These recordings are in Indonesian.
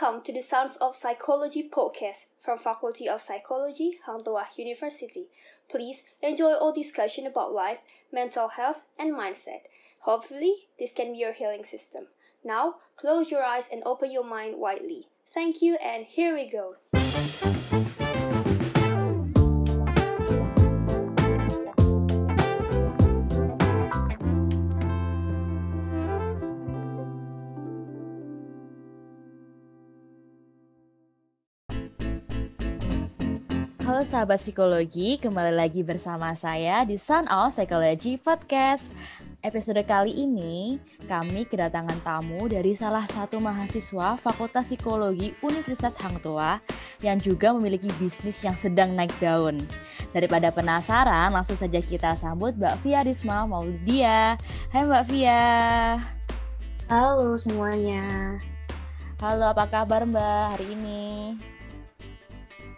welcome to the Sounds of Psychology podcast from Faculty of Psychology, Hang Tuah University. Please enjoy our discussion about life, mental health, and mindset. Hopefully, this can be your healing system. Now, close your eyes and open your mind widely. Thank you, and here we go. Halo sahabat psikologi, kembali lagi bersama saya di Sound of Psychology Podcast. Episode kali ini, kami kedatangan tamu dari salah satu mahasiswa Fakultas Psikologi Universitas Hang Tuah yang juga memiliki bisnis yang sedang naik daun. Daripada penasaran, langsung saja kita sambut Mbak Via Risma Maulidia. Hai Mbak Via. Halo semuanya. Halo, apa kabar Mbak hari ini?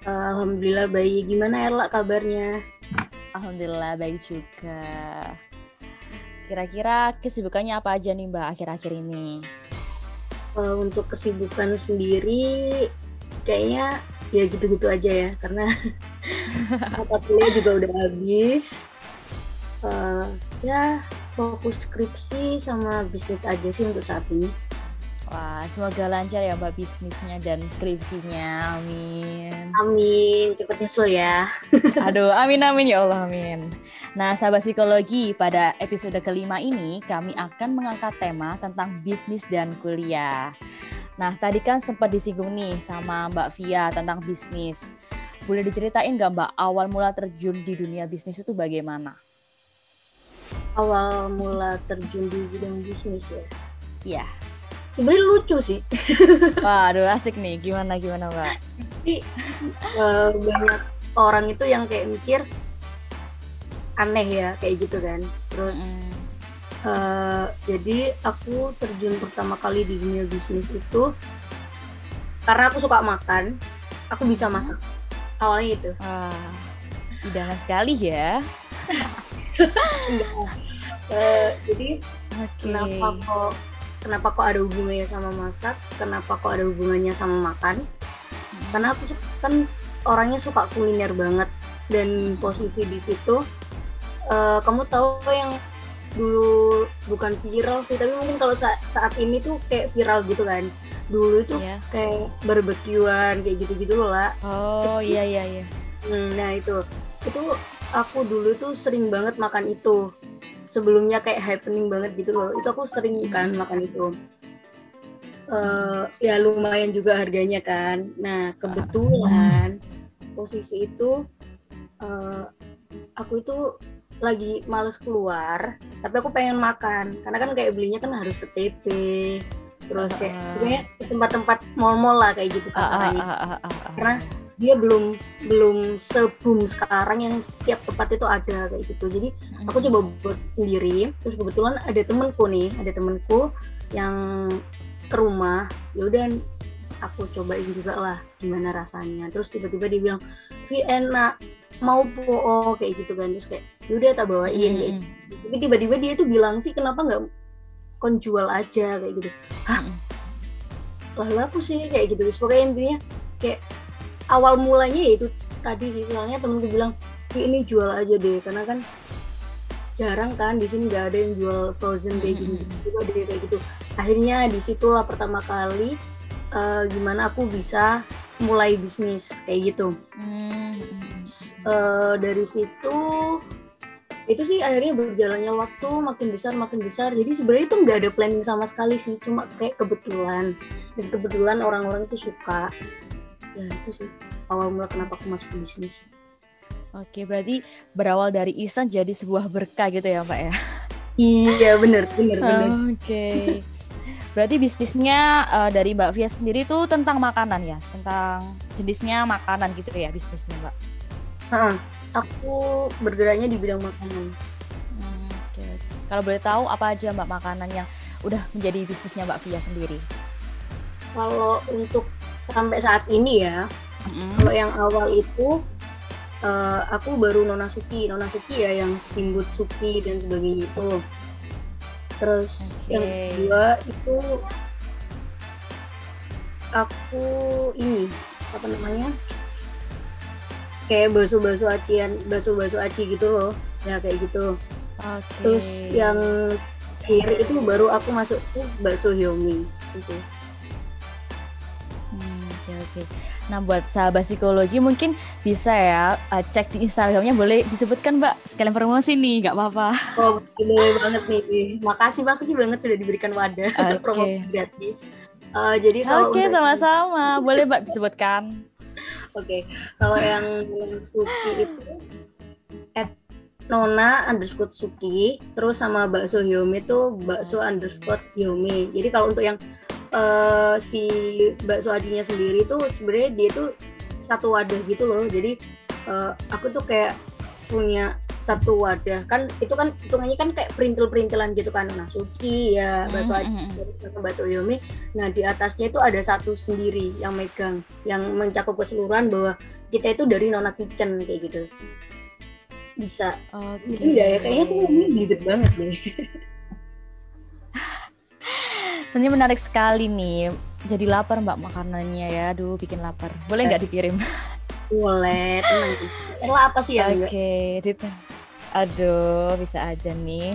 Alhamdulillah baik. Gimana Erla kabarnya? Alhamdulillah baik juga. Kira-kira kesibukannya apa aja nih Mbak akhir-akhir ini? Uh, untuk kesibukan sendiri kayaknya ya gitu-gitu aja ya karena mata kuliah juga udah habis. Uh, ya fokus skripsi sama bisnis aja sih untuk saat ini. Wah, semoga lancar ya Mbak bisnisnya dan skripsinya. Amin. Amin, cepat nyusul ya. Aduh, amin amin ya Allah, amin. Nah, sahabat psikologi, pada episode kelima ini kami akan mengangkat tema tentang bisnis dan kuliah. Nah, tadi kan sempat disinggung nih sama Mbak Via tentang bisnis. Boleh diceritain nggak Mbak awal mula terjun di dunia bisnis itu bagaimana? Awal mula terjun di bidang bisnis ya? Iya sebenarnya lucu sih. Waduh asik nih, gimana gimana mbak? Tapi uh, banyak orang itu yang kayak mikir aneh ya kayak gitu kan. Terus mm. uh, jadi aku terjun pertama kali di dunia bisnis itu karena aku suka makan, aku bisa masak. Awalnya itu. Wah, idaman sekali ya. uh, jadi okay. kenapa kok kenapa kok ada hubungannya sama masak? Kenapa kok ada hubungannya sama makan? Karena aku kan orangnya suka kuliner banget. Dan posisi di situ uh, kamu tahu yang dulu bukan viral sih tapi mungkin kalau sa saat ini tuh kayak viral gitu kan. Dulu itu yeah. kayak barbekyuan kayak gitu-gitu loh lah oh iya iya iya. Hmm, nah itu. Itu aku dulu tuh sering banget makan itu sebelumnya kayak happening banget gitu loh. Itu aku sering kan makan itu. Uh, ya lumayan juga harganya kan. Nah kebetulan posisi itu uh, aku itu lagi males keluar tapi aku pengen makan. Karena kan kayak belinya kan harus ke TP terus kayak uh, tempat-tempat mall-mall lah kayak gitu kasarannya uh, uh, uh, uh, uh, karena dia belum belum sebum sekarang yang setiap tempat itu ada kayak gitu. Jadi aku coba buat sendiri. Terus kebetulan ada temenku nih ada temenku yang ke rumah. Ya udah aku cobain juga lah gimana rasanya. Terus tiba-tiba dia bilang Vi enak. Mau po kayak gitu kan. Terus kayak yaudah tak bawain. Mm -hmm. tapi tiba-tiba dia tuh bilang sih kenapa nggak kon jual aja? Kayak gitu. Hah? Lalu aku sih kayak gitu. Terus pokoknya intinya kayak awal mulanya ya itu tadi sih. Soalnya temenku bilang ini jual aja deh. Karena kan jarang kan di sini nggak ada yang jual frozen kayak gini. Juga deh kayak gitu. Akhirnya di situlah pertama kali uh, gimana aku bisa mulai bisnis kayak gitu. Uh, dari situ itu sih akhirnya berjalannya waktu makin besar makin besar. Jadi sebenarnya itu nggak ada planning sama sekali sih. Cuma kayak kebetulan. Dan kebetulan orang-orang itu suka ya itu sih awal mula kenapa aku masuk ke bisnis Oke, berarti berawal dari iseng jadi sebuah berkah gitu ya, Mbak ya? Iya, bener, bener, bener. Oke. Berarti bisnisnya uh, dari Mbak Via sendiri tuh tentang makanan ya? Tentang jenisnya makanan gitu ya bisnisnya, Mbak? Uh, aku bergeraknya di bidang makanan. Hmm, Oke. Okay. Kalau boleh tahu apa aja Mbak makanan yang udah menjadi bisnisnya Mbak Via sendiri? Kalau untuk sampai saat ini ya. Mm-hmm. kalau yang awal itu uh, aku baru nona suki nona suki ya yang steamboat suki dan sebagainya itu. Terus okay. yang kedua itu aku ini apa namanya? Kayak bakso-bakso acian bakso-bakso aci gitu loh. Ya kayak gitu. Oke. terus yang kiri itu baru aku masuk tuh bakso Hyomi. Gitu Oke oke. Nah buat sahabat psikologi mungkin bisa ya uh, cek di Instagramnya boleh disebutkan Mbak sekalian promosi nih nggak apa-apa. Oh, boleh banget nih. Makasih makasih banget sudah diberikan wadah Oke. promosi gratis. Eh, jadi kalau Oke untuk- sama-sama boleh Mbak disebutkan. Oke, kalau yang Suki itu at Nona underscore Suki, terus sama bakso Hyomi itu bakso underscore Hyomi. Jadi kalau untuk yang eh, si bakso ajinya sendiri tuh sebenarnya dia tuh satu wadah gitu loh. Jadi eh, aku tuh kayak punya satu wadah kan itu kan hitungannya kan kayak perintil-perintilan gitu kan nah Suki ya bakso aji mm, mm. sama bakso Hyomi Nah, di atasnya itu ada satu sendiri yang megang, yang mencakup keseluruhan bahwa kita itu dari Nona Kitchen kayak gitu. Bisa. Mungkin nggak ya? Kayaknya tuh belibet banget deh. Sebenarnya menarik sekali nih. Jadi lapar Mbak makanannya ya. Aduh bikin lapar. Boleh nggak dikirim? Boleh, tenang. Emang apa sih enggak? Oke, Dit- Aduh, bisa aja nih.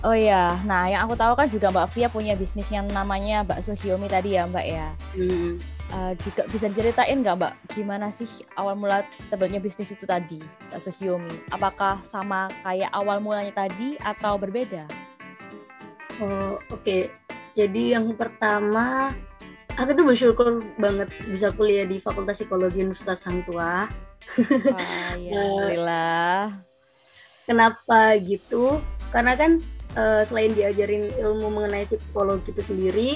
Oh ya, nah yang aku tahu kan juga Mbak Via punya bisnis yang namanya bakso Hyomi tadi ya Mbak ya. Hmm. Eh, juga bisa diceritain nggak Mbak, gimana sih awal mula terbentuknya bisnis itu tadi, bakso Hyomi? Apakah sama kayak awal mulanya tadi atau berbeda? Oh, oke. Jadi yang pertama, aku tuh bersyukur banget bisa kuliah di Fakultas Psikologi Universitas Hang Tuah. Wah, ya, alhamdulillah. Kenapa gitu? Karena kan eh, selain diajarin ilmu mengenai psikologi itu sendiri,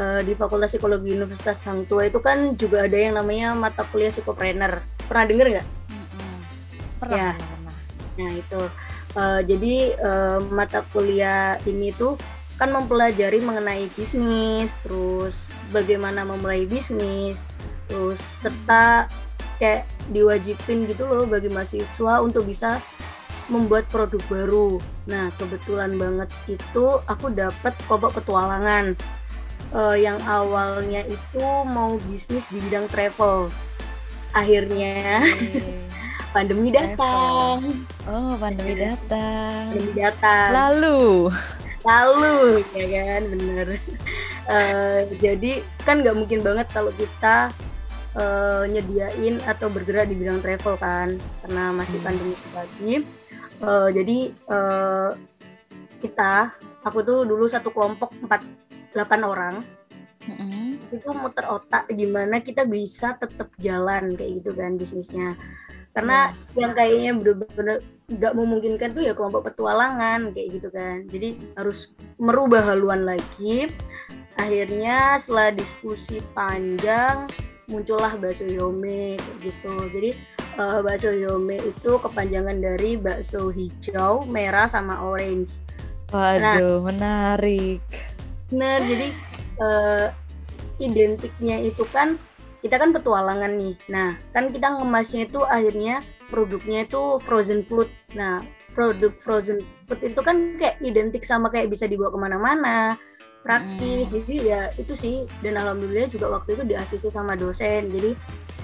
eh, di Fakultas Psikologi Universitas Hang Tua itu kan juga ada yang namanya mata kuliah psikopreneur. Pernah denger nggak? Mm-mm. Pernah, Ya. pernah. Nah itu. Eh, jadi eh, mata kuliah ini tuh kan mempelajari mengenai bisnis, terus bagaimana memulai bisnis, terus serta kayak diwajibin gitu loh bagi mahasiswa untuk bisa membuat produk baru. Nah kebetulan banget itu aku dapat kelompok petualangan eh, yang awalnya itu mau bisnis di bidang travel. Akhirnya Oke. pandemi datang, Oh, pandemi datang. pandemi datang. Lalu, lalu ya kan? Bener. Eh, jadi kan nggak mungkin banget kalau kita eh, nyediain atau bergerak di bidang travel kan karena masih Hmm. pandemi lagi. Eh, jadi eh, kita aku tuh dulu satu kelompok 4 8 orang. Mm-mm. itu muter otak gimana kita bisa tetap jalan kayak gitu kan bisnisnya karena yang kayaknya bener-bener nggak memungkinkan tuh ya kelompok petualangan kayak gitu kan. Jadi harus merubah haluan lagi. Akhirnya setelah diskusi panjang muncullah bakso yome kayak gitu. Jadi eh, bakso yome itu kepanjangan dari bakso hijau merah sama orange. Waduh, menarik. Benar, jadi eh, identiknya itu kan kita kan petualangan nih. Nah, kan kita ngemasnya itu akhirnya produknya itu frozen food. Nah, produk frozen food itu kan kayak identik sama kayak bisa dibawa ke mana-mana, praktis. Jadi ya itu sih. Dan alhamdulillah juga waktu itu di ACC sama dosen. Jadi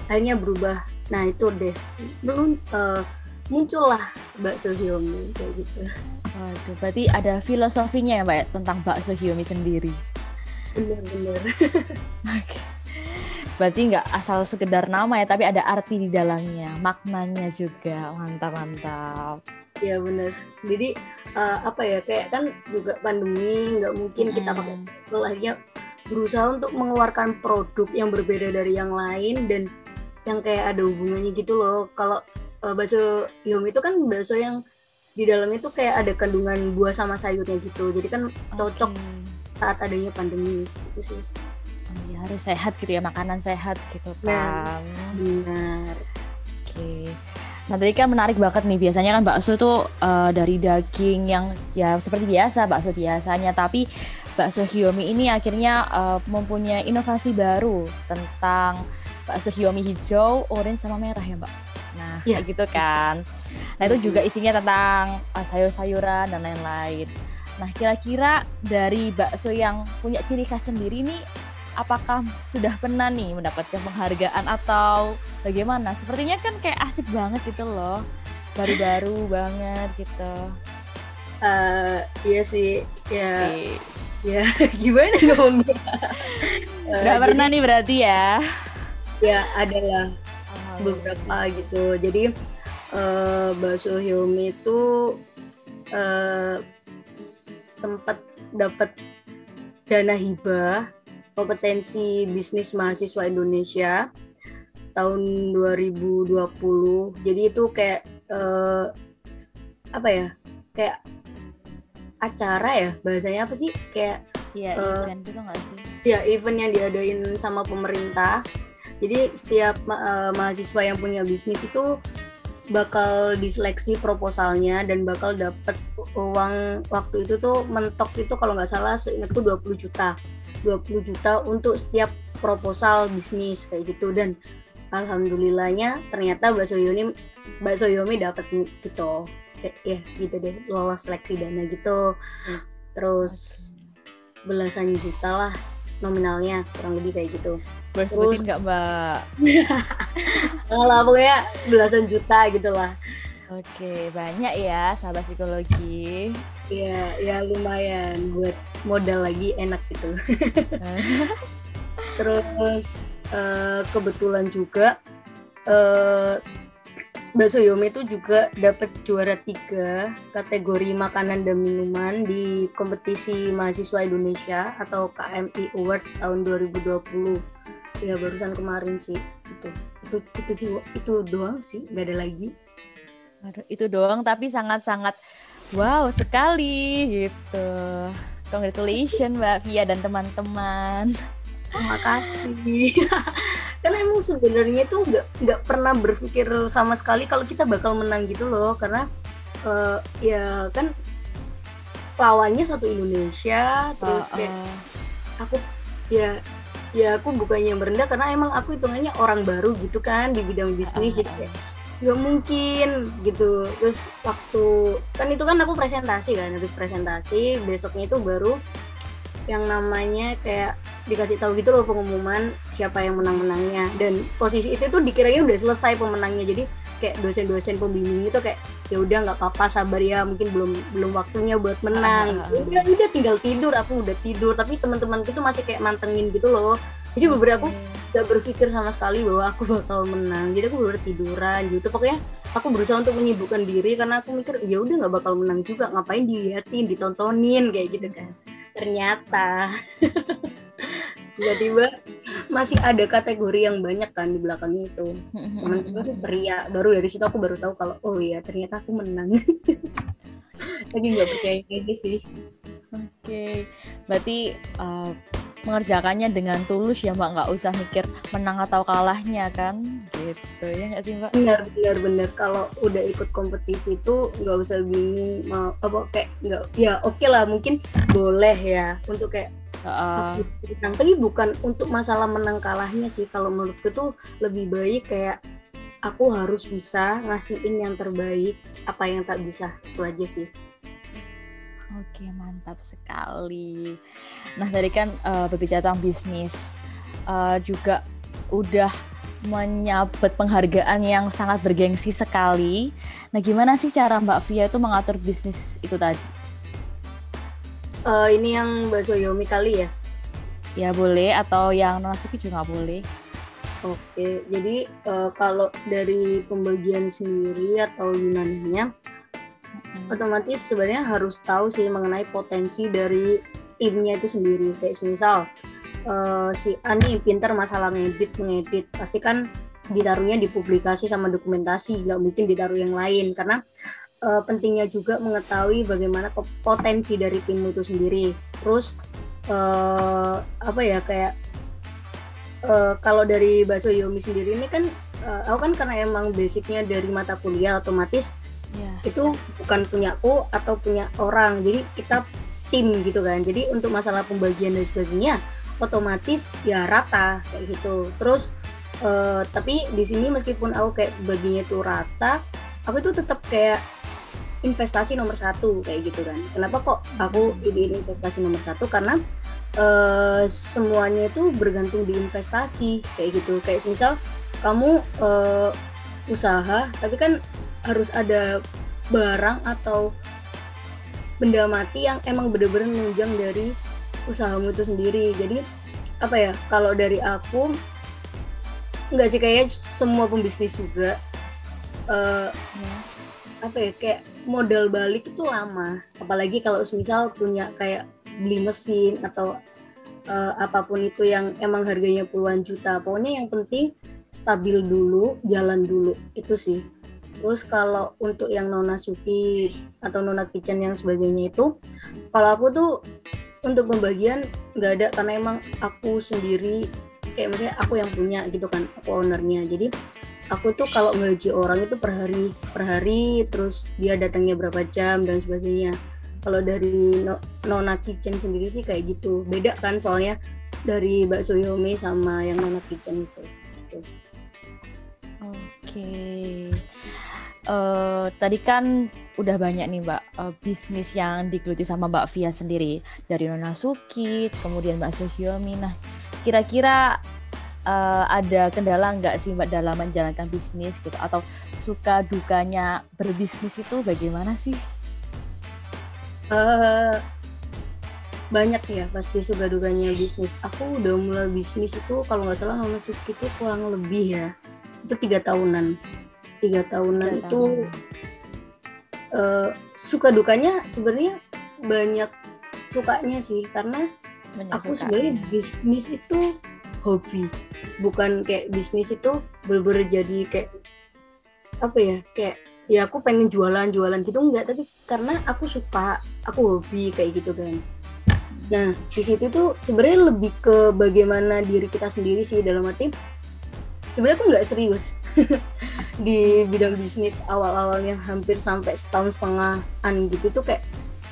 akhirnya berubah. Nah itu deh. Belum eh, muncullah bakso Hyomi kayak gitu. Waduh, berarti ada filosofinya ya Mbak tentang bakso Hyomi sendiri. Bener-bener. Oke. Berarti nggak asal sekedar nama ya, tapi ada arti di dalamnya, maknanya juga. Mantap, mantap. Iya bener. Jadi eh, apa ya kayak kan juga pandemi nggak mungkin kita pakai akhirnya berusaha untuk mengeluarkan produk yang berbeda dari yang lain dan yang kayak ada hubungannya gitu loh. Kalau eh, bakso Yomi itu kan bakso yang di dalamnya tuh kayak ada kandungan buah sama sayurnya gitu. Jadi kan cocok Oke. saat adanya pandemi itu sih. Ya, harus sehat gitu ya, makanan sehat gitu Nah. kan. Benar. Oke. Nah tadi kan menarik banget nih biasanya kan bakso tuh eh, dari daging yang ya seperti biasa bakso biasanya tapi bakso Hyomi ini akhirnya eh, mempunyai inovasi baru tentang bakso Hyomi hijau, orange sama merah ya mbak. Nah Iya. kayak gitu kan. Nah itu juga isinya tentang eh, sayur-sayuran dan lain-lain. Nah kira-kira dari bakso yang punya ciri khas sendiri nih apakah sudah pernah nih mendapatkan penghargaan atau bagaimana? Sepertinya kan kayak asik banget gitu loh, baru-baru banget gitu. Uh, iya sih, ya, okay. ya gimana ngomongnya? uh, Gak pernah jadi, nih berarti ya? Ya adalah beberapa gitu. Jadi uh, bakso Hyomi itu uh, sempat dapat dana hibah kompetensi bisnis mahasiswa Indonesia tahun 2020. Jadi itu kayak uh, apa ya? Kayak acara ya bahasanya apa sih? Kayak ya uh, event itu nggak sih? Ya event yang diadain sama pemerintah. Jadi setiap uh, mahasiswa yang punya bisnis itu bakal diseleksi proposalnya dan bakal dapat uang waktu itu tuh mentok itu kalau nggak salah seingatku 20 juta 20 juta untuk setiap proposal bisnis kayak gitu. Dan alhamdulillahnya ternyata bakso Yomi bakso Yomi dapat gitu. Ya gitu deh lolos seleksi dana gitu. Terus belasan juta lah nominalnya kurang lebih kayak gitu. Boleh sebutin nggak mbak? Lah pokoknya belasan juta gitu lah Oke, banyak ya sahabat psikologi. Iya, ya lumayan buat modal lagi enak gitu. Terus uh, kebetulan juga uh, Bakso Yomi itu juga dapat juara tiga kategori makanan dan minuman di kompetisi mahasiswa Indonesia atau KMI Award tahun 2020 ya barusan kemarin sih itu itu itu itu, itu doang sih nggak ada lagi Aduh, itu doang tapi sangat-sangat wow sekali gitu. Congratulations mbak Via dan teman-teman. Terima kasih. Karena emang sebenarnya itu nggak nggak pernah berpikir sama sekali kalau kita bakal menang gitu loh. Karena uh, ya kan lawannya satu Indonesia terus kayak uh. aku ya ya aku bukannya merendah karena emang aku hitungannya orang baru gitu kan di bidang bisnis. Jadi kayak gak mungkin gitu. Terus waktu kan itu kan aku presentasi kan habis presentasi besoknya itu baru yang namanya kayak dikasih tahu gitu loh pengumuman siapa yang menang-menangnya. Dan posisi itu tuh dikiranya udah selesai pemenangnya jadi kayak dosen-dosen pembimbing itu kayak ya udah nggak apa-apa sabar ya mungkin belum belum waktunya buat menang. Uh, udah udah tinggal tidur aku udah tidur. Tapi teman-teman itu masih kayak mantengin gitu loh. Jadi beberapa aku gak berpikir sama sekali bahwa aku bakal menang. Jadi aku bener tiduran gitu. Pokoknya aku berusaha untuk menyibukkan diri karena aku mikir ya udah nggak bakal menang juga. Ngapain diliatin ditontonin kayak gitu kan. Ternyata tiba-tiba masih ada kategori yang banyak kan di belakang itu. Itu pria baru dari situ aku baru tahu kalau oh iya ternyata aku menang. Lagi nggak percaya aja sih. Oke. Okay. berarti uh, mengerjakannya dengan tulus ya mbak. Nggak usah mikir menang atau kalahnya kan? Gitu ya nggak sih mbak? Benar benar benar. Kalau udah ikut kompetisi itu nggak usah bingung mau apa kayak nggak ya oke okay lah mungkin boleh ya. Untuk kayak Uh, tapi bukan untuk masalah menang kalahnya sih. Kalau menurutku tuh lebih baik kayak aku harus bisa ngasihin yang terbaik apa yang tak bisa. Itu aja sih Oke, mantap sekali. Nah, tadi kan uh, berbicara tentang bisnis, uh, juga udah menyabet penghargaan yang sangat bergengsi sekali. Nah, gimana sih cara Mbak Via itu mengatur bisnis itu tadi? uh, ini yang bakso Yomi kali ya? Ya boleh atau yang Nasuki juga boleh. Oke, jadi uh, kalau dari pembagian sendiri atau Yunaninya. Otomatis sebenarnya harus tahu sih mengenai potensi dari timnya itu sendiri. Kayak misal uh, si Ani pintar masalah ngedit mengedit, pasti kan ditaruhnya di publikasi sama dokumentasi, nggak mungkin ditaruh yang lain karena uh, pentingnya juga mengetahui bagaimana potensi dari tim itu sendiri. Terus uh, apa ya kayak uh, kalau dari Bakso Yomi sendiri ini kan uh, aku kan karena emang basicnya dari mata kuliah otomatis yeah. itu bukan punyaku atau punya orang. Jadi kita tim gitu kan. Jadi untuk masalah pembagian dan sebagainya otomatis ya rata kayak gitu. Terus uh, tapi di sini meskipun aku kayak baginya itu rata, aku itu tetap kayak investasi nomor satu kayak gitu kan kenapa kok aku ini investasi nomor satu karena uh, semuanya itu bergantung di investasi kayak gitu kayak misal kamu uh, usaha tapi kan harus ada barang atau benda mati yang emang bener-bener menunjang dari usahamu itu sendiri. Jadi apa ya kalau dari aku nggak sih kayak semua pembisnis juga uh, apa ya kayak modal balik itu lama. Apalagi kalau misal punya kayak beli mesin atau uh, apa pun itu yang emang harganya puluhan juta. Pokoknya yang penting stabil dulu jalan dulu. Itu sih terus kalau untuk yang nona suki atau nona kitchen yang sebagainya itu kalau aku tuh untuk pembagian nggak ada karena emang aku sendiri kayak misalnya aku yang punya gitu kan aku ownernya jadi aku tuh kalau ngegaji orang itu per hari per hari terus dia datangnya berapa jam dan sebagainya kalau dari no, Nona Kitchen sendiri sih kayak gitu beda kan soalnya dari Mbak Soyomi sama yang Nona Kitchen itu gitu. oke okay. Uh, tadi kan udah banyak nih Mbak uh, bisnis yang digeluti sama Mbak Via sendiri dari Nona Suki kemudian Mbak Sohyomi nah kira-kira uh, ada kendala nggak sih mbak dalam menjalankan bisnis gitu atau suka dukanya berbisnis itu bagaimana sih? Uh, banyak ya pasti suka dukanya bisnis. Aku udah mulai bisnis itu kalau nggak salah masuk itu kurang lebih ya itu tiga tahunan. Tiga tahunan tiga itu uh, suka dukanya sebenarnya banyak sukanya sih karena aku sebenarnya bisnis itu hobi bukan kayak bisnis itu bener jadi kayak apa ya kayak ya aku pengen jualan jualan gitu enggak tapi karena aku suka aku hobi kayak gitu kan. Nah di situ tuh sebenarnya lebih ke bagaimana diri kita sendiri sih dalam arti sebenarnya aku nggak serius di bidang bisnis awal-awalnya hampir sampai setahun setengahan gitu tuh kayak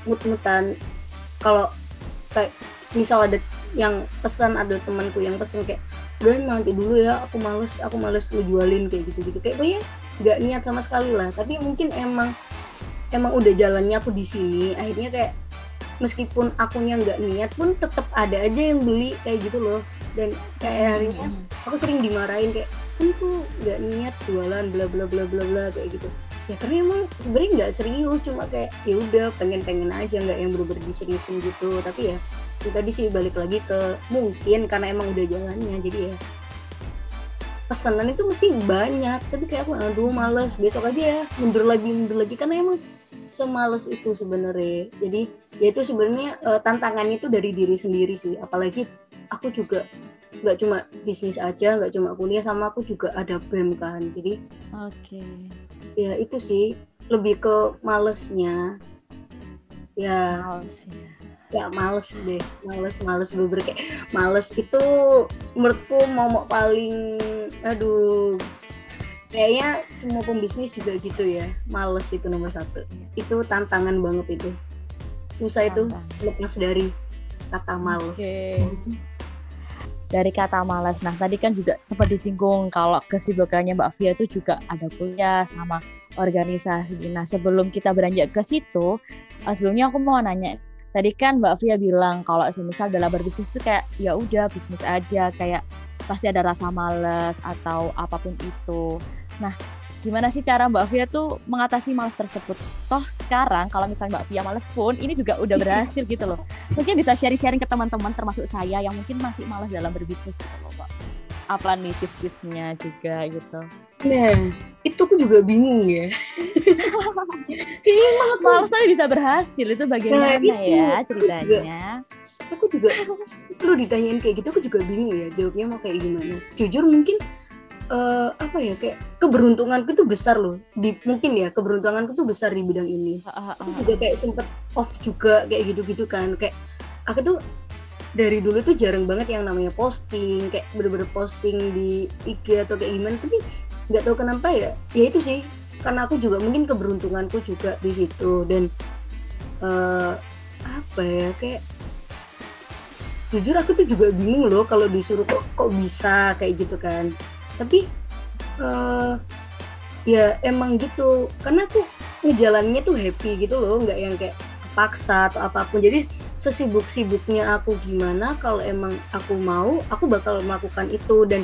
mut-mutan. Kalau kayak misal ada yang pesan ada temanku yang pesan kayak udah nanti dulu ya aku males aku males ngejualin kayak gitu gitu kayak ya nggak niat sama sekali lah. Tapi mungkin emang emang udah jalannya aku di sini akhirnya kayak meskipun akunya nggak niat pun tetap ada aja yang beli kayak gitu loh. Dan kayak akhirnya aku sering dimarahin kayak kan tuh nggak niat jualan bla bla bla bla bla kayak gitu. Ya karena emang sebenarnya nggak serius cuma kayak ya udah pengen pengen aja nggak yang bener-bener diseriusin gitu. Tapi ya itu tadi sih balik lagi ke mungkin karena emang udah jalannya jadi ya pesanan itu mesti banyak. Tapi kayak aku aduh males besok aja ya mundur lagi mundur lagi. Karena emang semales itu sebenarnya. Jadi ya itu sebenarnya uh, tantangannya itu dari diri sendiri sih. Apalagi aku juga nggak cuma bisnis aja nggak cuma kuliah sama aku juga ada BEM kan. Jadi oke. okay. ya itu sih lebih ke malesnya. Ya males ya. ya males deh. Males males bener kayak males. Itu menurutku mau paling aduh kayaknya semua pembisnis juga gitu ya males itu nomor satu itu tantangan banget itu susah Tantang. itu lepas dari kata males okay. dari kata malas. Nah, tadi kan juga sempat disinggung kalau kesibukannya Mbak Via itu juga ada kuliah sama organisasi. Nah, sebelum kita beranjak ke situ, eh, sebelumnya aku mau nanya tadi kan Mbak Via bilang kalau misal dalam berbisnis itu kayak ya udah bisnis aja kayak pasti ada rasa males atau apa pun itu. Nah, gimana sih cara Mbak Via tuh mengatasi males tersebut? Toh sekarang kalau misalnya Mbak Via males pun ini juga udah berhasil gitu loh. Mungkin bisa sharing-sharing ke teman-teman termasuk saya yang mungkin masih males dalam berbisnis gitu loh, Mbak. Apa nih tips-tipsnya juga gitu? Nah, itu aku juga bingung ya. Kayaknya banget males tapi bisa berhasil itu bagaimana nah, itu, ya ceritanya? Aku juga, aku juga perlu ditanyain kayak gitu aku juga bingung ya jawabnya mau kayak gimana. Jujur mungkin uh, apa ya kayak keberuntunganku tuh besar loh. Di mungkin ya keberuntunganku tuh besar di bidang ini. Aku juga kayak sempet off juga kayak gitu-gitu kan. Kayak aku tuh dari dulu tuh jarang banget yang namanya posting kayak bener-bener posting di IG atau kayak gimana tapi nggak tahu kenapa ya ya itu sih karena aku juga mungkin keberuntunganku juga di situ dan uh, apa ya kayak jujur aku tuh juga bingung loh kalau disuruh kok kok bisa kayak gitu kan tapi uh, ya emang gitu. Karena aku ngejalannya tuh happy gitu loh nggak yang kayak paksa atau apa pun. Jadi sesibuk-sibuknya aku gimana kalau emang aku mau aku bakal melakukan itu. Dan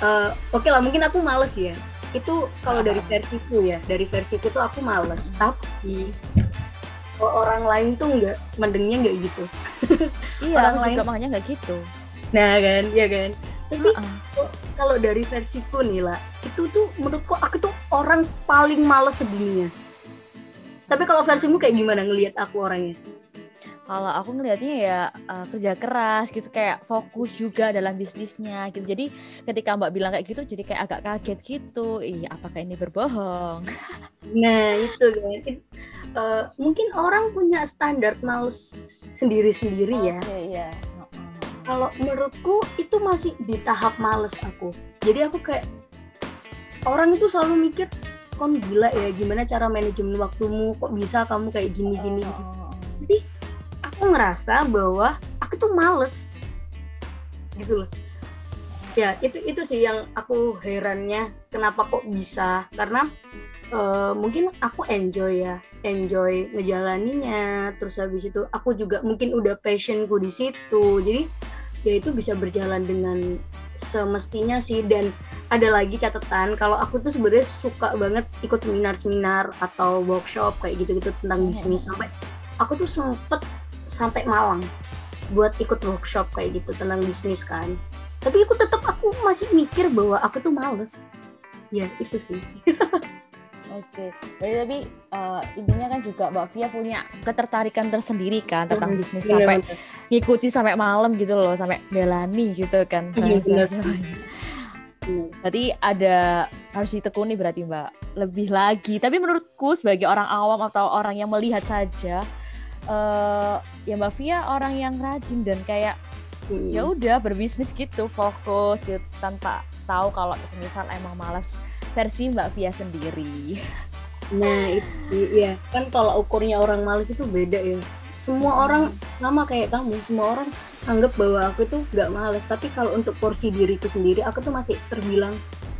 uh, oke okay lah mungkin aku males ya. Itu kalau dari versiku ya dari versiku tuh aku males. Tapi kalau orang lain tuh nggak mendengnya nggak gitu. Iya orang lain juga makanya nggak gitu. Nah kan? Ya kan tapi uh -uh. kalau dari versiku nih lah itu tuh menurutku aku tuh orang paling males sedunia tapi kalau versimu kayak gimana ngelihat aku orangnya? Kalau aku ngelihatnya ya uh, kerja keras gitu kayak fokus juga dalam bisnisnya gitu. Jadi ketika mbak bilang kayak gitu jadi kayak agak kaget gitu. Iya apakah ini berbohong? Nah itu kan uh, mungkin orang punya standar males sendiri-sendiri ya. Iya. Kalau menurutku itu masih di tahap males aku. Jadi aku kayak orang itu selalu mikir kon gila ya gimana cara manajemen waktumu? Kok bisa kamu kayak gini gini oh. jadi aku ngerasa bahwa aku tuh males. Gitu loh. Ya itu itu sih yang aku herannya kenapa kok bisa? Karena uh, mungkin aku enjoy ya enjoy ngejalaninya terus habis itu aku juga mungkin udah passionku di situ. Jadi ya itu bisa berjalan dengan semestinya sih. Dan ada lagi catatan kalau aku tuh sebenarnya suka banget ikut seminar-seminar atau workshop kayak gitu-gitu tentang bisnis. Sampai aku tuh sempet sampai Malang buat ikut workshop kayak gitu tentang bisnis kan. Tapi aku tetap aku masih mikir bahwa aku tuh males. Ya itu sih Oke, okay. tapi uh, intinya kan juga Mbak Via punya ketertarikan tersendiri kan tentang hmm, bisnis sampai bener. ngikuti sampai malam gitu loh, sampai belani gitu kan. Iya, Berarti ada harus ditekuni berarti Mbak lebih lagi. Tapi menurutku sebagai orang awam atau orang yang melihat saja, uh, ya Mbak Via orang yang rajin dan kayak hmm. ya udah berbisnis gitu fokus gitu tanpa tahu kalau misal emang malas versi Mbak Via sendiri. Nah itu ya kan kalau ukurnya orang malas itu beda ya. Semua hmm. orang sama kayak kamu, semua orang anggap bahwa aku itu nggak males. Tapi kalau untuk porsi diriku sendiri, aku tuh masih terbilang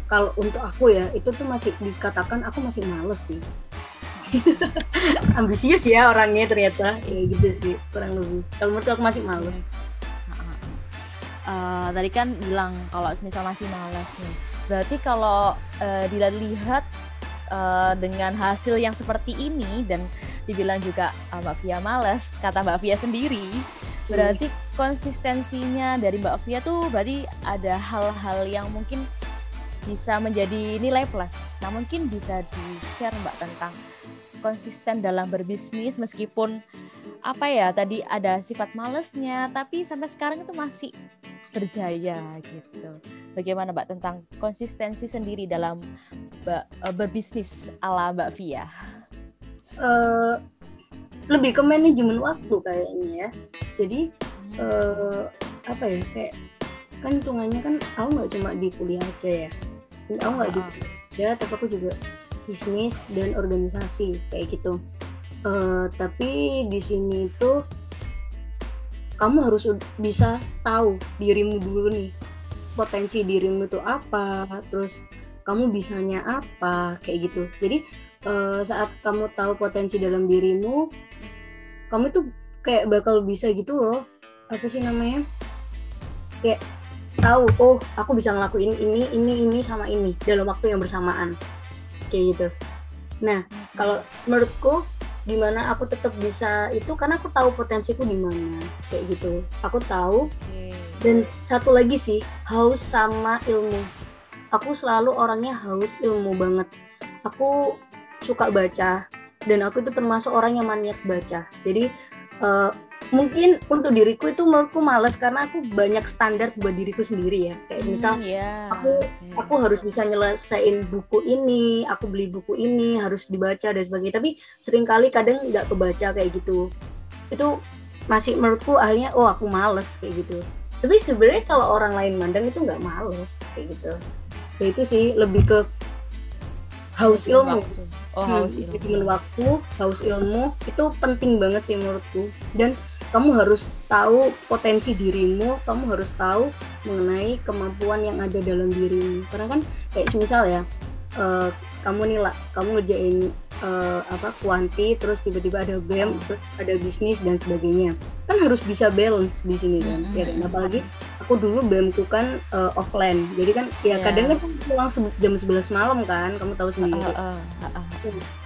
kalau untuk aku ya itu tuh masih dikatakan aku masih males sih. ambisius ya orangnya ternyata ya gitu sih kurang lebih kalau menurut aku masih malas uh, tadi kan bilang kalau misal masih malas nih berarti kalau uh, dilihat uh, dengan hasil yang seperti ini dan dibilang juga uh, Mbak Via malas kata Mbak Via sendiri berarti hmm. konsistensinya dari Mbak Via tuh berarti ada hal-hal yang mungkin bisa menjadi nilai plus. Nah mungkin bisa di share Mbak tentang konsisten dalam berbisnis meskipun apa ya tadi ada sifat malesnya tapi sampai sekarang itu masih berjaya gitu. Bagaimana Mbak tentang konsistensi sendiri dalam eh, berbisnis ala Mbak Via? Uh, lebih ke manajemen waktu kayaknya ya. Jadi uh, apa ya kayak kan hitungannya kan aku nggak cuma di kuliah aja ya. Aku nggak di kuliah, tapi aku juga bisnis dan organisasi kayak gitu. Uh, tapi di sini tuh kamu harus bisa tahu dirimu dulu nih potensi dirimu itu apa, terus kamu bisanya apa kayak gitu. Jadi uh, saat kamu tahu potensi dalam dirimu, kamu tuh kayak bakal bisa gitu loh. Apa sih namanya? Kayak tahu oh aku bisa ngelakuin ini ini ini sama ini dalam waktu yang bersamaan kayak gitu nah kalau menurutku di mana aku tetap bisa itu karena aku tahu potensiku di mana kayak gitu. Aku tahu. Okay. dan satu lagi sih haus sama ilmu. Aku selalu orangnya haus ilmu banget. Aku suka baca dan aku itu termasuk orang yang maniak baca. Jadi uh, mungkin untuk diriku itu menurutku males karena aku banyak standar buat diriku sendiri ya. Kayak hmm, misal yeah. aku aku harus bisa nyelesain buku ini aku beli buku ini harus dibaca dan sebagainya. Tapi sering kali kadang nggak kebaca kayak gitu. Itu masih menurutku akhirnya oh aku males kayak gitu. Tapi sebenarnya kalau orang lain mandang itu nggak males kayak gitu. Ya itu sih lebih ke haus ilmu. oh haus hmm, ilmu. waktu haus ilmu. Itu penting banget sih menurutku. Dan kamu harus tahu potensi dirimu, kamu harus tahu mengenai kemampuan yang ada dalam dirimu. Karena kan kayak misal ya, uh, kamu nih lah, kamu ngerjain uh, apa kuanti terus tiba-tiba ada BEM terus ada bisnis dan sebagainya kan harus bisa balance di sini kan mm -hmm. ya kan apalagi aku dulu BEM tuh kan uh, offline jadi kan ya yeah. kadang kan pulang jam 11 malam kan kamu tahu sendiri uh, uh, uh, uh.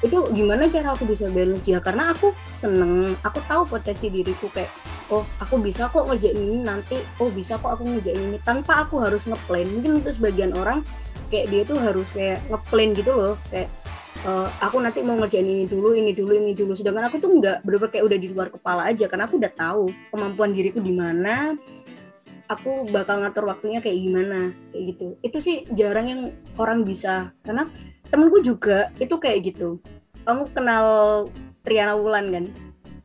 itu gimana cara aku bisa balance ya karena aku seneng aku tahu potensi diriku kayak oh aku bisa kok ngerjain ini nanti oh bisa kok aku ngerjain ini tanpa aku harus ngeplan mungkin untuk sebagian orang kayak dia tuh harus kayak ngeplan gitu loh kayak uh, aku nanti mau ngerjain ini dulu, ini dulu, ini dulu. Sedangkan aku tuh nggak bener kayak udah di luar kepala aja karena aku udah tahu kemampuan diriku di mana. Aku bakal ngatur waktunya kayak gimana, kayak gitu. Itu sih jarang yang orang bisa. Karena temenku juga itu kayak gitu. Kamu kenal Triana Wulan kan?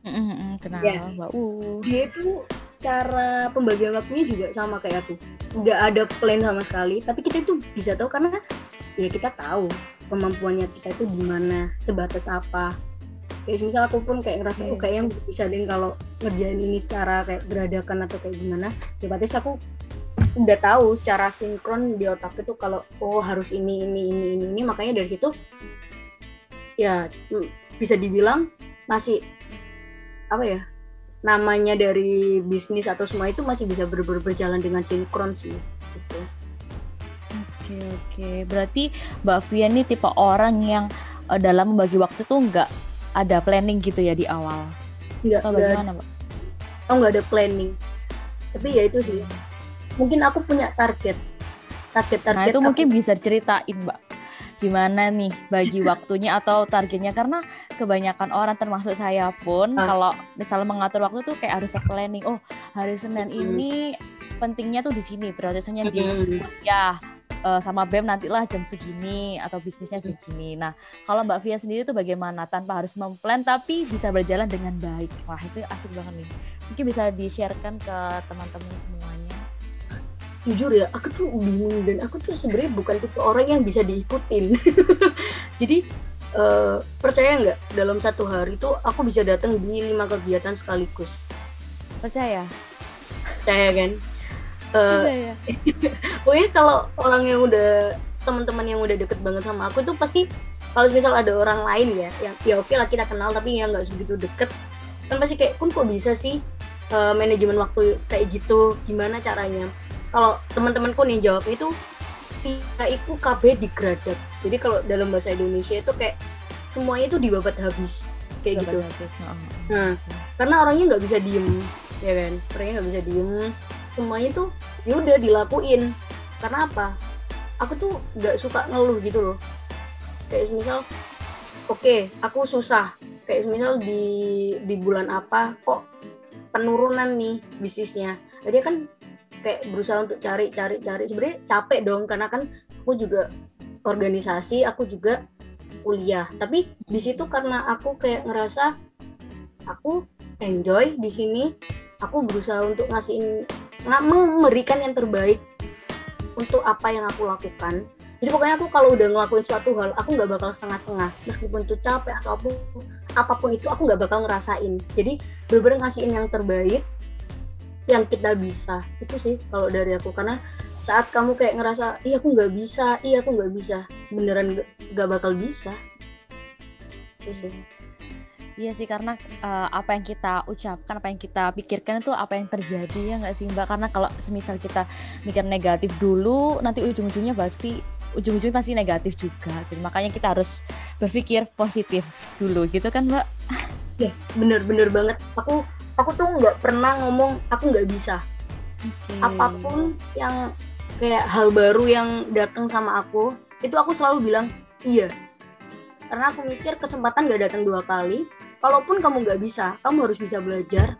Mm-hmm, kenal ya. Mbak U. Dia itu cara pembagian waktunya juga sama kayak aku. Nggak ada plan sama sekali, tapi kita itu bisa tahu karena ya kita tahu kemampuannya kita itu gimana sebatas apa. Kayak misal aku pun kayak ngerasa aku kayaknya bisa deh kalau ngerjain ini secara kayak beradakan atau kayak gimana. Ya berarti aku udah tahu secara sinkron di otak itu kalau oh harus ini ini ini ini ini. Makanya dari situ ya bisa dibilang masih apa ya namanya dari bisnis atau semua itu masih bisa ber berjalan dengan sinkron sih gitu. Oke oke, berarti Mbak Via ini tipe orang yang uh, dalam membagi waktu tuh nggak ada planning gitu ya di awal? Nggak. Atau bagaimana Mbak? Oh nggak ada planning. Tapi ya itu sih. Mungkin aku punya target. Target-target. Nah itu aku... mungkin bisa ceritain Mbak gimana nih bagi waktunya atau targetnya karena kebanyakan orang termasuk saya pun ah. kalau misalnya mengatur waktu tuh kayak harus planning oh hari Senin hmm. ini pentingnya tuh di sini prioritasnya di ya uh, sama BEM nantilah jam segini atau bisnisnya segini. Nah, kalau Mbak Via sendiri tuh bagaimana tanpa harus memplan tapi bisa berjalan dengan baik. Wah, itu asik banget nih. Mungkin bisa di-sharekan ke teman-teman semuanya. Jujur ya, aku tuh bingung dan aku tuh sebenarnya bukan tipe orang yang bisa diikutin. Jadi uh, percaya nggak dalam satu hari itu aku bisa datang di lima kegiatan sekaligus. Percaya? Percaya kan? uh, iya, iya. pokoknya kalau orang yang udah teman-teman yang udah deket banget sama aku tuh pasti kalau misal ada orang lain ya yang ya oke lah kita kenal tapi yang nggak sebegitu deket kan pasti kayak kun kok bisa sih uh, manajemen waktu kayak gitu gimana caranya kalau teman-temanku nih jawabnya itu kita itu KB digradat jadi kalau dalam bahasa Indonesia itu kayak semuanya itu dibabat habis kayak gitu. habis. nah karena orangnya nggak bisa diem ya kan? Orangnya nggak bisa diem. Semuanya tuh ya udah dilakuin. Karena apa? Aku tuh nggak suka ngeluh gitu loh. Kayak misal oke okay, aku susah. Kayak misal di di bulan apa kok penurunan nih bisnisnya. Jadi kan kayak berusaha untuk cari cari cari. Sebenarnya capek dong karena kan aku juga organisasi aku juga kuliah. Tapi di situ karena aku kayak ngerasa aku enjoy di sini aku berusaha untuk ngasihin nggak memberikan yang terbaik untuk apa yang aku lakukan. Jadi pokoknya aku kalau udah ngelakuin suatu hal aku nggak bakal setengah-setengah. Meskipun itu capek atau apa pun, apa pun itu aku nggak bakal ngerasain. Jadi bener-bener ngasihin yang terbaik yang kita bisa itu sih kalau dari aku karena saat kamu kayak ngerasa iya aku nggak bisa iya aku nggak bisa beneran nggak bakal bisa itu sih Iya sih karena uh, apa yang kita ucapkan, apa yang kita pikirkan itu apa yang terjadi ya nggak sih Mbak? Karena kalau semisal kita mikir negatif dulu, nanti ujung-ujungnya pasti ujung-ujungnya pasti negatif juga. Jadi makanya kita harus berpikir positif dulu gitu kan Mbak? Ya bener-bener banget. Aku aku tuh nggak pernah ngomong aku nggak bisa. Okay. Apa pun yang kayak hal baru yang datang sama aku, itu aku selalu bilang iya. Karena aku mikir kesempatan gak datang dua kali, kalaupun kamu nggak bisa kamu harus bisa belajar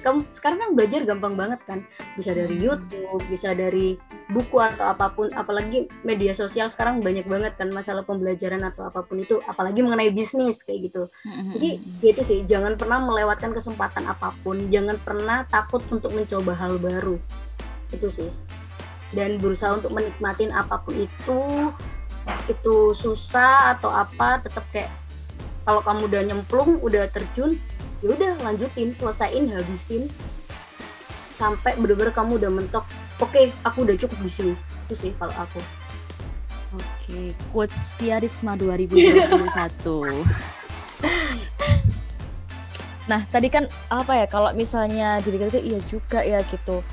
kamu sekarang kan belajar gampang banget kan. Bisa dari hmm. YouTube bisa dari buku atau apa pun. Apalagi media sosial sekarang banyak banget kan masalah pembelajaran atau apa pun itu. Apalagi mengenai bisnis kayak gitu. Hmm, jadi hmm, itu sih. Jangan pernah melewatkan kesempatan apa pun. Jangan pernah takut untuk mencoba hal baru. Itu sih. Dan berusaha untuk menikmatin apa pun itu itu susah atau apa tetap kayak kalau kamu udah nyemplung udah terjun ya udah lanjutin selesaiin habisin sampai bener-bener kamu udah mentok oke okay, aku udah cukup di sini itu sih kalau aku oke Oke, quotes via Risma 2021. nah, tadi kan apa ya kalau misalnya dipikir itu iya juga ya gitu.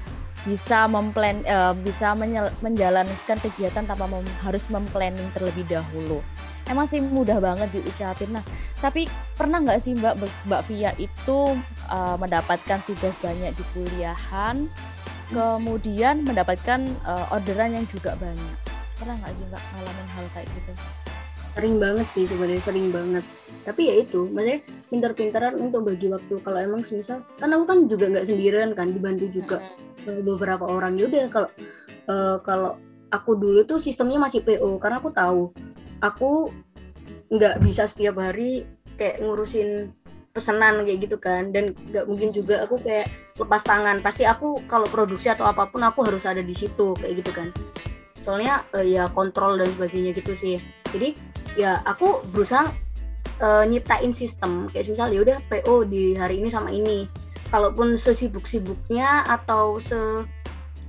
Bisa memplan uh, bisa menjalankan kegiatan tanpa mem harus memplanning terlebih dahulu. Emang sih mudah banget diucapin. Nah, tapi pernah nggak sih Mbak Mbak Via itu uh, mendapatkan tugas banyak di kuliahan, kemudian mendapatkan uh, orderan yang juga banyak? pernah nggak sih mbak ngalamin hal kayak gitu? Sering banget sih sebenarnya sering banget. Tapi ya itu maksudnya pinter-pinteran untuk bagi waktu. Kalau emang semisal kan aku kan juga nggak sendirian kan dibantu juga beberapa orang. Ya udah kalau uh, kalau aku dulu tuh sistemnya masih PO karena aku tahu aku nggak bisa setiap hari kayak ngurusin pesanan kayak gitu kan. Dan nggak mungkin juga aku kayak lepas tangan. Pasti aku kalau produksi atau apa pun aku harus ada di situ kayak gitu kan. Soalnya uh, ya kontrol dan sebagainya gitu sih. Jadi ya aku berusaha uh, nyiptain sistem. Kayak misal ya udah PO di hari ini sama ini. Kalaupun sesibuk-sibuknya atau se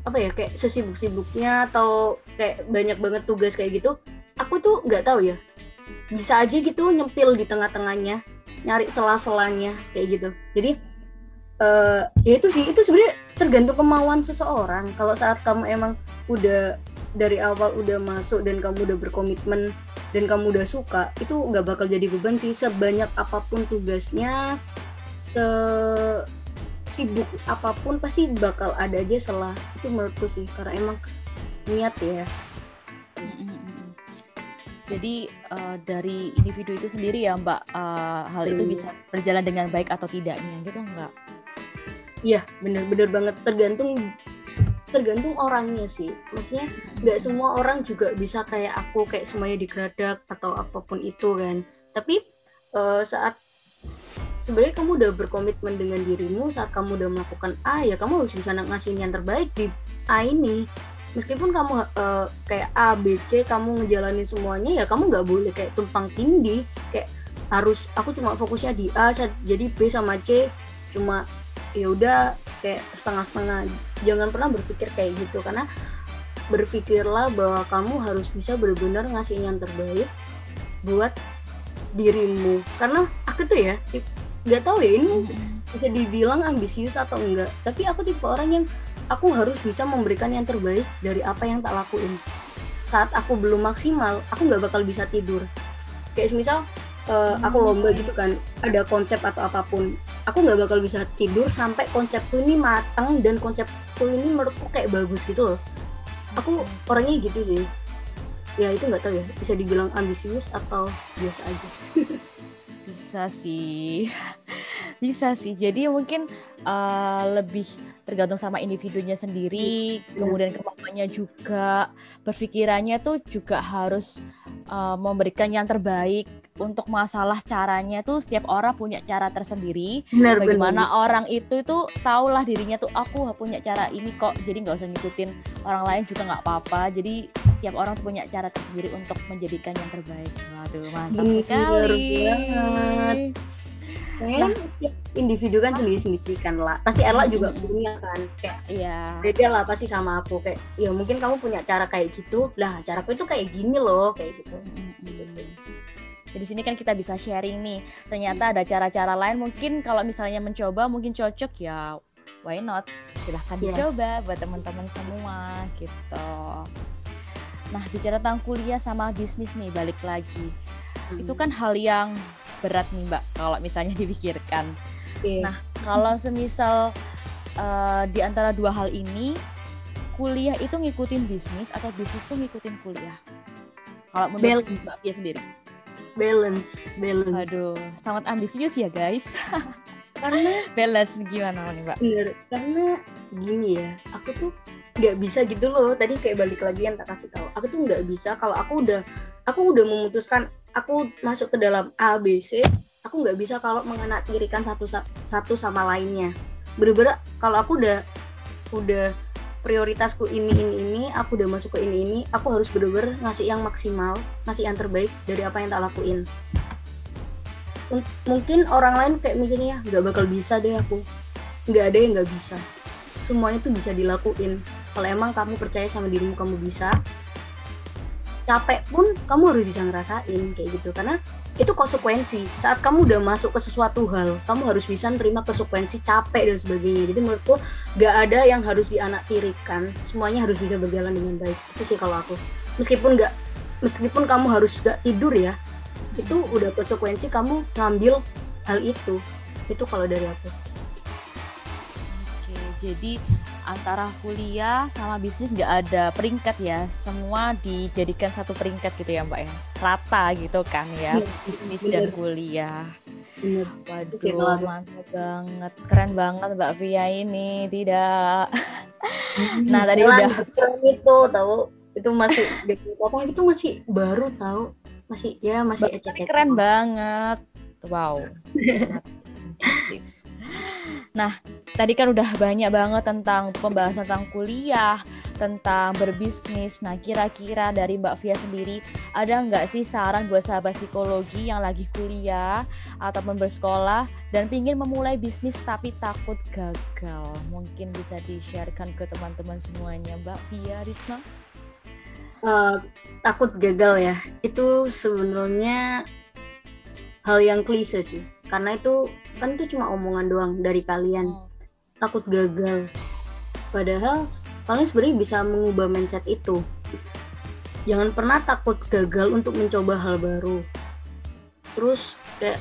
apa ya kayak sesibuk-sibuknya atau kayak banyak banget tugas kayak gitu aku tuh nggak tahu ya. Bisa aja gitu nyempil di tengah-tengahnya nyari sela-selanya kayak gitu. Jadi uh, ya itu sih itu sebenarnya tergantung kemauan seseorang. Kalau saat kamu emang udah dari awal udah masuk dan kamu udah berkomitmen dan kamu udah suka itu nggak bakal jadi beban sih. Sebanyak apa pun tugasnya se sibuk apa pun pasti bakal ada aja salah itu menurutku sih karena emang niat ya. Jadi uh, dari individu itu sendiri ya mbak uh, hal hmm. itu bisa berjalan dengan baik atau tidaknya gitu enggak Iya bener-bener banget. Tergantung tergantung orangnya sih. Maksudnya nggak semua orang juga bisa kayak aku kayak semuanya digeradak atau apa pun itu kan. Tapi uh, saat sebenarnya kamu udah berkomitmen dengan dirimu saat kamu udah melakukan A ya kamu harus bisa ngasihin yang terbaik di A ini. Meskipun kamu uh, kayak A B C kamu ngejalanin semuanya ya kamu nggak boleh kayak tumpang tindih. Kayak harus aku cuma fokusnya di A jadi B sama C. Cuma ya udah kayak setengah-setengah. Jangan pernah berpikir kayak gitu karena berpikirlah bahwa kamu harus bisa benar-benar ngasih yang terbaik buat dirimu. Karena aku tuh ya nggak tahu ya ini bisa dibilang ambisius atau enggak. Tapi aku tipe orang yang aku harus bisa memberikan yang terbaik dari apa yang tak lakuin. Saat aku belum maksimal aku nggak bakal bisa tidur. Kayak misal uh, aku lomba gitu kan ada konsep atau apa pun aku nggak bakal bisa tidur sampai konsepku ini matang dan konsepku ini menurutku kayak bagus gitu loh. Aku orangnya gitu sih ya itu nggak tahu ya. Bisa dibilang ambisius atau biasa aja. Bisa sih. Bisa sih. Jadi mungkin uh, lebih tergantung sama individunya sendiri hmm. kemudian kemampuannya juga berpikirannya tuh juga harus uh, memberikan yang terbaik untuk masalah caranya tuh setiap orang punya cara tersendiri. Benar, Bagaimana benar. orang itu itu tahulah dirinya tuh aku punya cara ini kok. Jadi nggak usah ngikutin orang lain juga nggak apa-apa. Jadi setiap orang punya cara tersendiri untuk menjadikan yang terbaik. Waduh mantap benar, sekali. Nah, setiap individu kan sendiri-sendiri kan lah. Pasti Erla juga punya kan kayak iya. Beda lah pasti sama aku kayak ya mungkin kamu punya cara kayak gitu. Lah, caraku itu kayak gini loh, kayak gitu. Di sini kan kita bisa sharing nih. Ternyata ada cara-cara lain mungkin kalau misalnya mencoba mungkin cocok ya why not? Silahkan yeah. dicoba buat teman-teman semua gitu. Nah, bicara tentang kuliah sama bisnis nih balik lagi. Hmm. Itu kan hal yang berat nih, Mbak, kalau misalnya dipikirkan. Okay. Nah, kalau semisal uh, di antara dua hal ini kuliah itu ngikutin bisnis atau bisnis tuh ngikutin kuliah? Kalau menurut Mbak Pia sendiri? Balance balance. Aduh sangat ambisius ya guys. Karena balance gimana nih mbak? Bener karena gini ya aku tuh nggak bisa gitu loh. Tadi kayak balik lagi yang tak kasih tahu. Aku tuh nggak bisa kalau aku udah aku udah memutuskan aku masuk ke dalam A B C aku nggak bisa kalau mengenatirikan satu satu sama lainnya. Bener-bener kalau aku udah udah prioritasku ini ini ini aku udah masuk ke ini ini aku harus bener-bener ngasih yang maksimal ngasih yang terbaik dari apa yang tak lakuin. M mungkin orang lain kayak mikirnya nggak bakal bisa deh aku. Nggak ada yang nggak bisa. Semuanya tuh bisa dilakuin. Kalau emang kamu percaya sama dirimu kamu bisa capek pun kamu harus bisa ngerasain kayak gitu. Karena itu konsekuensi. Saat kamu udah masuk ke sesuatu hal kamu harus bisa nerima konsekuensi capek dan sebagainya. Jadi menurutku gak ada yang harus dianaktirikan semuanya harus bisa berjalan dengan baik. Itu sih kalau aku. Meskipun gak meskipun kamu harus gak tidur ya itu udah konsekuensi kamu ngambil hal itu. Itu kalau dari aku. Oke, jadi antara kuliah sama bisnis nggak ada peringkat ya, semua dijadikan satu peringkat gitu ya Mbak ya, rata gitu kan ya, Iya, bisnis dan kuliah. bener. Waduh, mantap banget, keren banget Mbak Via ini, tidak. Nah, tadi Jalan udah. keren itu tahu. Itu masih apa itu masih baru tahu. Masih ya masih Tapi ecek keren banget. Wow, impresif. Nah, tadi kan udah banyak banget tentang pembahasan tentang kuliah, tentang berbisnis. Nah, kira-kira dari Mbak Via sendiri, ada nggak sih saran buat sahabat psikologi yang lagi kuliah ataupun bersekolah dan pingin memulai bisnis tapi takut gagal? Mungkin bisa di-sharekan ke teman-teman semuanya, Mbak Via, Risma? Eh, takut gagal ya itu sebenarnya hal yang klise sih karena itu kan itu cuma omongan doang dari kalian. Takut gagal. Padahal kalian sebenarnya bisa mengubah mindset itu. Jangan pernah takut gagal untuk mencoba hal baru. Terus kayak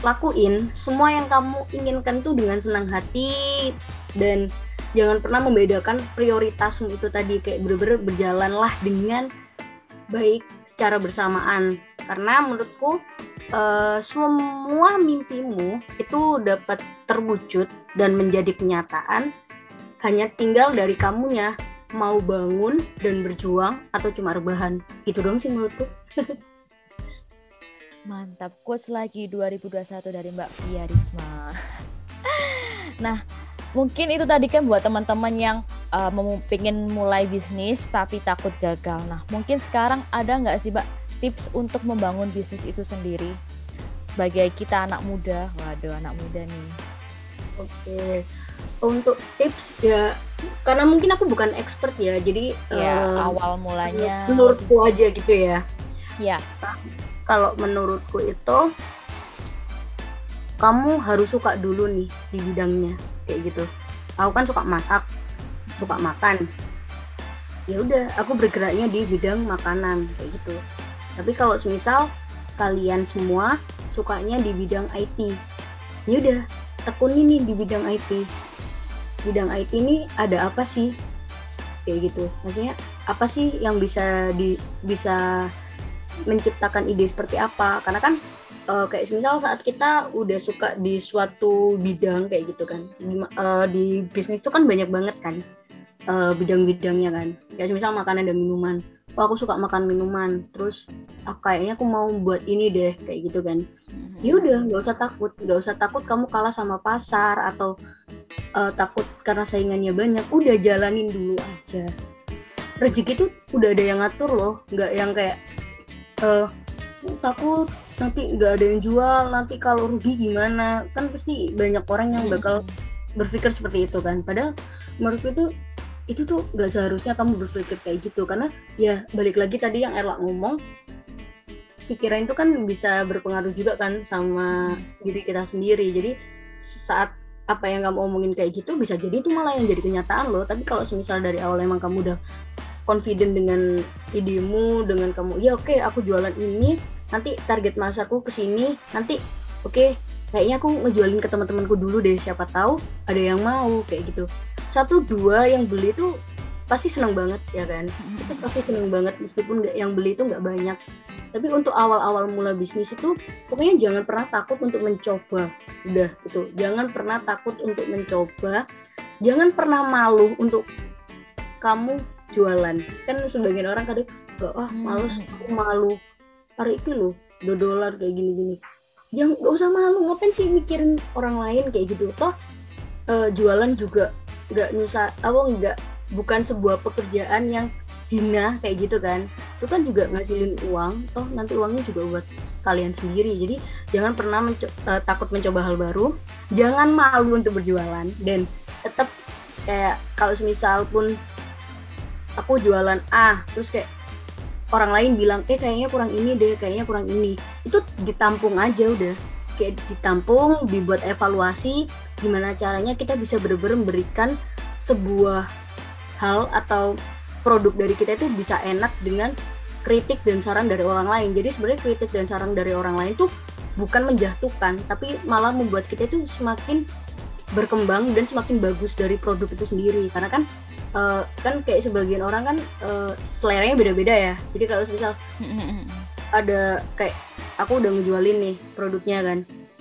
lakuin semua yang kamu inginkan tuh dengan senang hati. Dan jangan pernah membedakan prioritasmu itu tadi. Kayak bener-bener berjalanlah dengan baik secara bersamaan. Karena menurutku eh, semua mimpimu itu dapat terwujud dan menjadi kenyataan hanya tinggal dari kamunya mau bangun dan berjuang atau cuma rebahan gitu dong sih menurutku Mantap, quotes lagi 2021 dari Mbak Via Risma. nah, mungkin itu tadi kan buat teman-teman yang uh, mau pengen mulai bisnis tapi takut gagal. Nah, mungkin sekarang ada nggak sih Mbak tips untuk membangun bisnis itu sendiri? Sebagai kita anak muda, waduh anak muda nih. oke untuk tips ya karena mungkin aku bukan expert ya jadi Ya, eh, awal mulanya. menurutku mungkin- aja gitu ya Ya, kalau menurutku itu kamu harus suka dulu nih di bidangnya kayak gitu aku kan suka masak suka makan ya udah aku bergeraknya di bidang makanan kayak gitu tapi kalau semisal kalian semua sukanya di bidang IT ya udah tekuni nih di bidang IT bidang IT ini ada apa sih? Kayak gitu. Maksudnya apa sih yang bisa di bisa menciptakan ide seperti apa? Karena kan eh, kayak misal saat kita udah suka di suatu bidang kayak gitu kan. Di, eh, di bisnis itu kan banyak banget kan eh, bidang-bidangnya kan. Kayak misal makanan dan minuman. Oh aku suka makan minuman. Terus ah, kayaknya aku mau buat ini deh kayak gitu kan. Ya udah nggak usah takut. Nggak usah takut kamu kalah sama pasar atau eh, takut karena saingannya banyak. Udah jalanin dulu aja. Rezeki tuh udah ada yang ngatur loh. Nggak yang kayak eh takut. Nanti nggak ada yang jual. Nanti kalau rugi gimana? Kan pasti banyak orang yang bakal berpikir seperti itu kan. Padahal menurutku itu itu tuh nggak seharusnya kamu berpikir kayak gitu. Karena ya balik lagi tadi yang Erla ngomong pikiran itu kan bisa berpengaruh juga kan sama diri kita sendiri. Jadi saat apa yang kamu omongin kayak gitu bisa jadi itu malah yang jadi kenyataan loh. Tapi kalau misal dari awal emang kamu udah confident dengan idemu dengan kamu ya oke aku jualan ini nanti target masaku ke sini nanti oke kayaknya aku ngejualin ke teman-temanku dulu deh siapa tahu ada yang mau kayak gitu satu dua yang beli tuh pasti seneng banget ya kan? Itu pasti seneng banget meskipun nggak yang beli itu nggak banyak. Tapi untuk awal-awal mula bisnis itu pokoknya jangan pernah takut untuk mencoba. Udah gitu. Jangan pernah takut untuk mencoba. Jangan pernah malu untuk kamu jualan. Kan sebagian orang kadang gak ah males aku malu. Hari itu loh dua dolar kayak gini-gini. Jangan gak usah malu. Ngapain sih mikirin orang lain kayak gitu? Toh eh, jualan juga nggak nyusah apa nggak bukan sebuah pekerjaan yang hina kayak gitu kan. Itu kan juga ngasilin uang toh nanti uangnya juga buat kalian sendiri. Jadi jangan pernah menco- eh, takut mencoba hal baru. Jangan malu untuk berjualan dan tetap kayak kalau semisal pun aku jualan A terus kayak orang lain bilang eh kayaknya kurang ini deh kayaknya kurang ini. Itu ditampung aja udah. Kayak ditampung dibuat evaluasi gimana caranya kita bisa benar-benar memberikan sebuah hal atau produk dari kita itu bisa enak dengan kritik dan saran dari orang lain. Jadi sebenarnya kritik dan saran dari orang lain tuh bukan menjatuhkan tapi malah membuat kita itu semakin berkembang dan semakin bagus dari produk itu sendiri. Karena kan uh, kan kayak sebagian orang kan uh, seleranya beda-beda ya. Jadi kalau misal ada kayak aku udah ngejualin nih produknya kan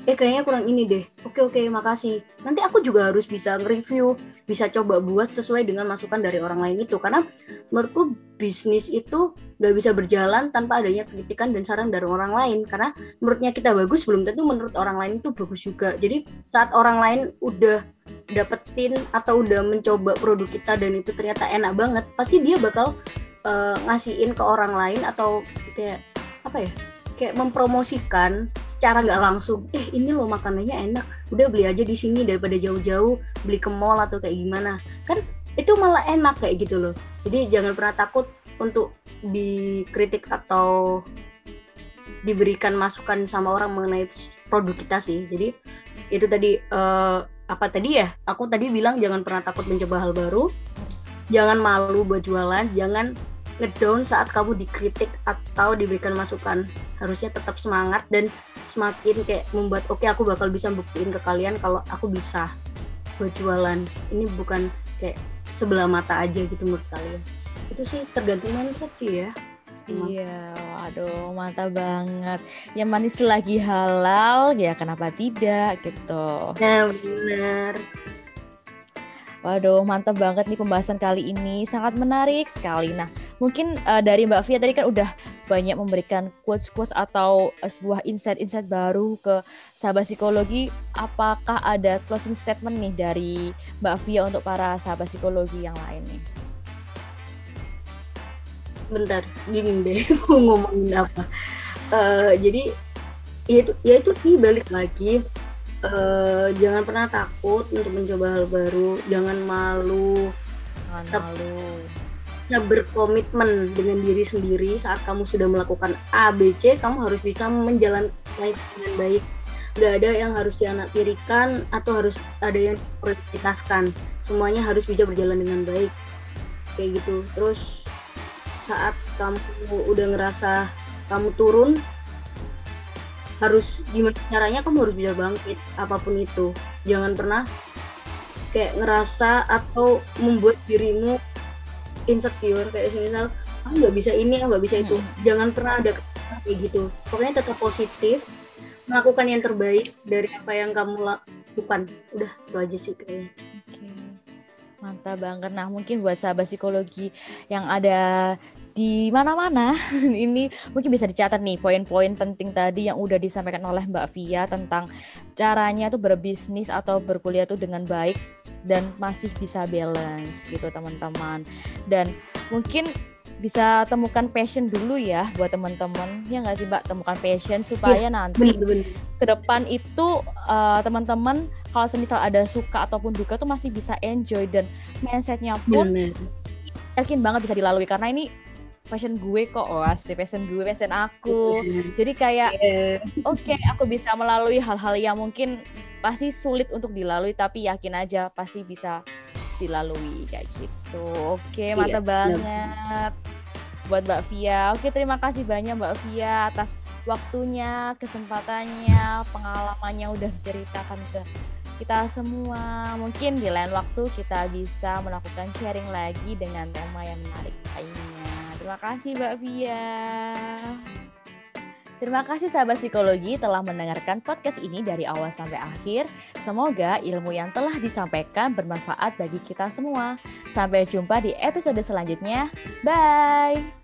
eh kayaknya kurang ini deh. Oke oke makasih. Nanti aku juga harus bisa nge-review bisa coba buat sesuai dengan masukan dari orang lain itu. Karena menurutku bisnis itu gak bisa berjalan tanpa adanya kritikan dan saran dari orang lain. Karena menurutnya kita bagus belum tentu menurut orang lain itu bagus juga. Jadi saat orang lain udah dapetin atau udah mencoba produk kita dan itu ternyata enak banget pasti dia bakal uh, ngasihin ke orang lain atau kayak apa ya kayak mempromosikan secara nggak langsung. Eh ini loh makanannya enak. Udah beli aja di sini daripada jauh-jauh beli ke mall atau kayak gimana. Kan itu malah enak kayak gitu loh. Jadi jangan pernah takut untuk dikritik atau diberikan masukan sama orang mengenai produk kita sih. Jadi itu tadi uh, apa tadi ya? Aku tadi bilang jangan pernah takut mencoba hal baru. Jangan malu buat jualan. Jangan ngedown saat kamu dikritik atau diberikan masukan harusnya tetap semangat dan semakin kayak membuat oke okay, aku bakal bisa buktiin ke kalian kalau aku bisa buat jualan ini bukan kayak sebelah mata aja gitu menurut kalian itu sih tergantung mindset sih ya Iya, waduh mantap banget. Yang manis lagi halal, ya kenapa tidak gitu. Nah, benar. Waduh, mantap banget nih pembahasan kali ini. Sangat menarik sekali. Nah, mungkin uh, dari Mbak Fia tadi kan udah banyak memberikan quotes-quotes atau uh, sebuah insight-insight baru ke sahabat psikologi. Apakah ada closing statement nih dari Mbak Fia untuk para sahabat psikologi yang lain nih? Bentar, bingung deh mau ngomongin apa. Uh, jadi ya itu, ya itu sih balik lagi uh, jangan pernah takut untuk mencoba hal baru. Jangan malu. Jangan malu. ya berkomitmen dengan diri sendiri. Saat kamu sudah melakukan A B C kamu harus bisa menjalankan dengan baik. Nggak ada yang harus dianaktirikan atau harus ada yang prioritaskan. Semuanya harus bisa berjalan dengan baik. Kayak gitu. Terus saat kamu udah ngerasa kamu turun harus gimana caranya kamu harus bisa bangkit apa pun itu. Jangan pernah kayak ngerasa atau membuat dirimu insecure. Kayak misal aku nggak bisa ini aku nggak bisa itu. Hmm. jangan pernah ada kayak gitu. Pokoknya tetap positif melakukan yang terbaik dari apa yang kamu lakukan. Udah itu aja sih kayaknya. Mantap banget. Nah, mungkin buat sahabat psikologi yang ada di mana-mana. Ini mungkin bisa dicatat nih poin-poin penting tadi yang udah disampaikan oleh Mbak Via tentang caranya tuh berbisnis atau berkuliah tuh dengan baik dan masih bisa balance gitu teman-teman. Dan mungkin bisa temukan passion dulu ya buat teman-teman. Ya nggak sih mbak? Temukan passion supaya ya, nanti ke depan itu uh, teman-teman kalau semisal ada suka ataupun duka tuh masih bisa enjoy dan mindsetnya pun bener. yakin banget bisa dilalui. Karena ini passion gue kok oh asik passion gue passion aku. Jadi kayak yeah. oke okay, aku bisa melalui hal-hal yang mungkin pasti sulit untuk dilalui tapi yakin aja pasti bisa dilalui kayak gitu. Oke okay, iya, mantap banget buat Mbak Via oke terima kasih banyak Mbak Via atas waktunya kesempatannya pengalamannya udah diceritakan ke kita semua. Mungkin di lain waktu kita bisa melakukan sharing lagi dengan tema yang menarik lainnya Terima kasih Mbak Via. Terima kasih sahabat psikologi telah mendengarkan podcast ini dari awal sampai akhir. Semoga ilmu yang telah disampaikan bermanfaat bagi kita semua. Sampai jumpa di episode selanjutnya. Bye.